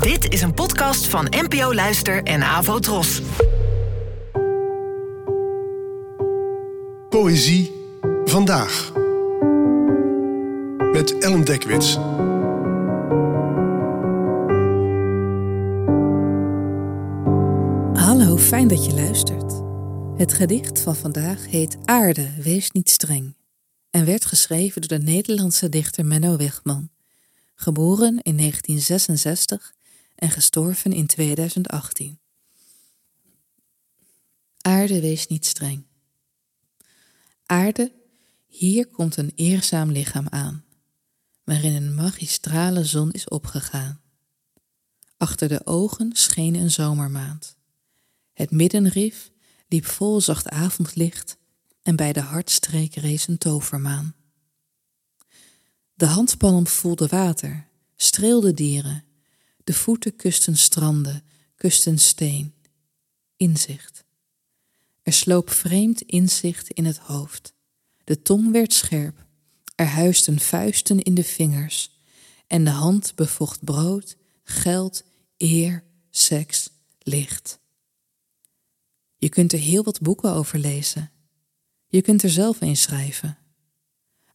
Dit is een podcast van NPO Luister en Avo Tros. Poëzie vandaag. Met Ellen Dekwits. Hallo, fijn dat je luistert. Het gedicht van vandaag heet Aarde, wees niet streng en werd geschreven door de Nederlandse dichter Menno Wegman, geboren in 1966 en gestorven in 2018. Aarde, wees niet streng. Aarde, hier komt een eerzaam lichaam aan, waarin een magistrale zon is opgegaan. Achter de ogen scheen een zomermaand. Het middenrif liep vol zacht avondlicht en bij de hartstreek rees een tovermaan. De handpalm voelde water, streelde dieren, de voeten kusten stranden, kusten steen. Inzicht. Er sloop vreemd inzicht in het hoofd. De tong werd scherp, er huisten vuisten in de vingers, en de hand bevocht brood, geld, eer, seks, licht. Je kunt er heel wat boeken over lezen. Je kunt er zelf een schrijven.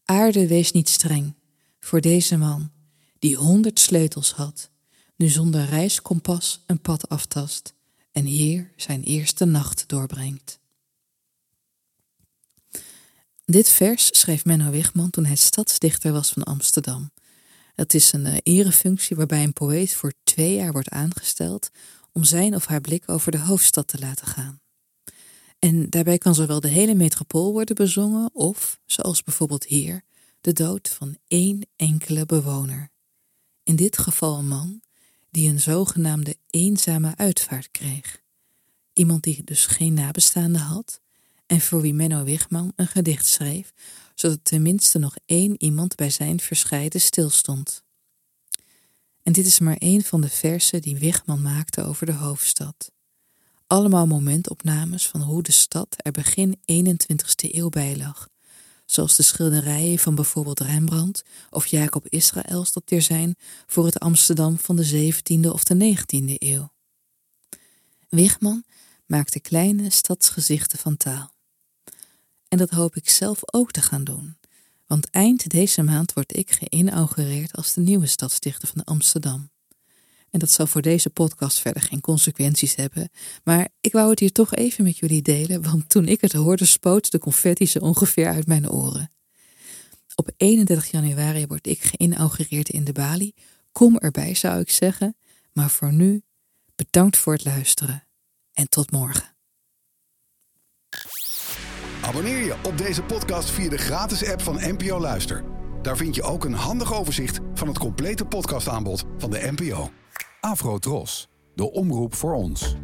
Aarde wees niet streng voor deze man die honderd sleutels had, nu zonder reiskompas een pad aftast en hier zijn eerste nacht doorbrengt. Dit vers schreef Menno Wigman toen hij stadsdichter was van Amsterdam. Het is een uh, erefunctie waarbij een poëet voor twee jaar wordt aangesteld om zijn of haar blik over de hoofdstad te laten gaan. En daarbij kan zowel de hele metropool worden bezongen of, zoals bijvoorbeeld hier, de dood van één enkele bewoner. In dit geval een man die een zogenaamde eenzame uitvaart kreeg. Iemand die dus geen nabestaande had en voor wie Menno Wigman een gedicht schreef, zodat tenminste nog één iemand bij zijn verscheiden stilstond. En dit is maar één van de versen die Wigman maakte over de hoofdstad. Allemaal momentopnames van hoe de stad er begin 21ste eeuw bij lag, zoals de schilderijen van bijvoorbeeld Rembrandt of Jacob Israëls dat er zijn voor het Amsterdam van de 17e of de 19e eeuw. Wigman maakte kleine stadsgezichten van taal. En dat hoop ik zelf ook te gaan doen, want eind deze maand word ik geïnaugureerd als de nieuwe stadsdichter van Amsterdam. En dat zal voor deze podcast verder geen consequenties hebben. Maar ik wou het hier toch even met jullie delen, want toen ik het hoorde, spoot de confetti zo ongeveer uit mijn oren. Op 31 januari word ik geïnaugureerd in de Bali. Kom erbij, zou ik zeggen. Maar voor nu, bedankt voor het luisteren en tot morgen. Abonneer je op deze podcast via de gratis app van NPO Luister. Daar vind je ook een handig overzicht van het complete podcastaanbod van de NPO. Afro Tros, de omroep voor ons.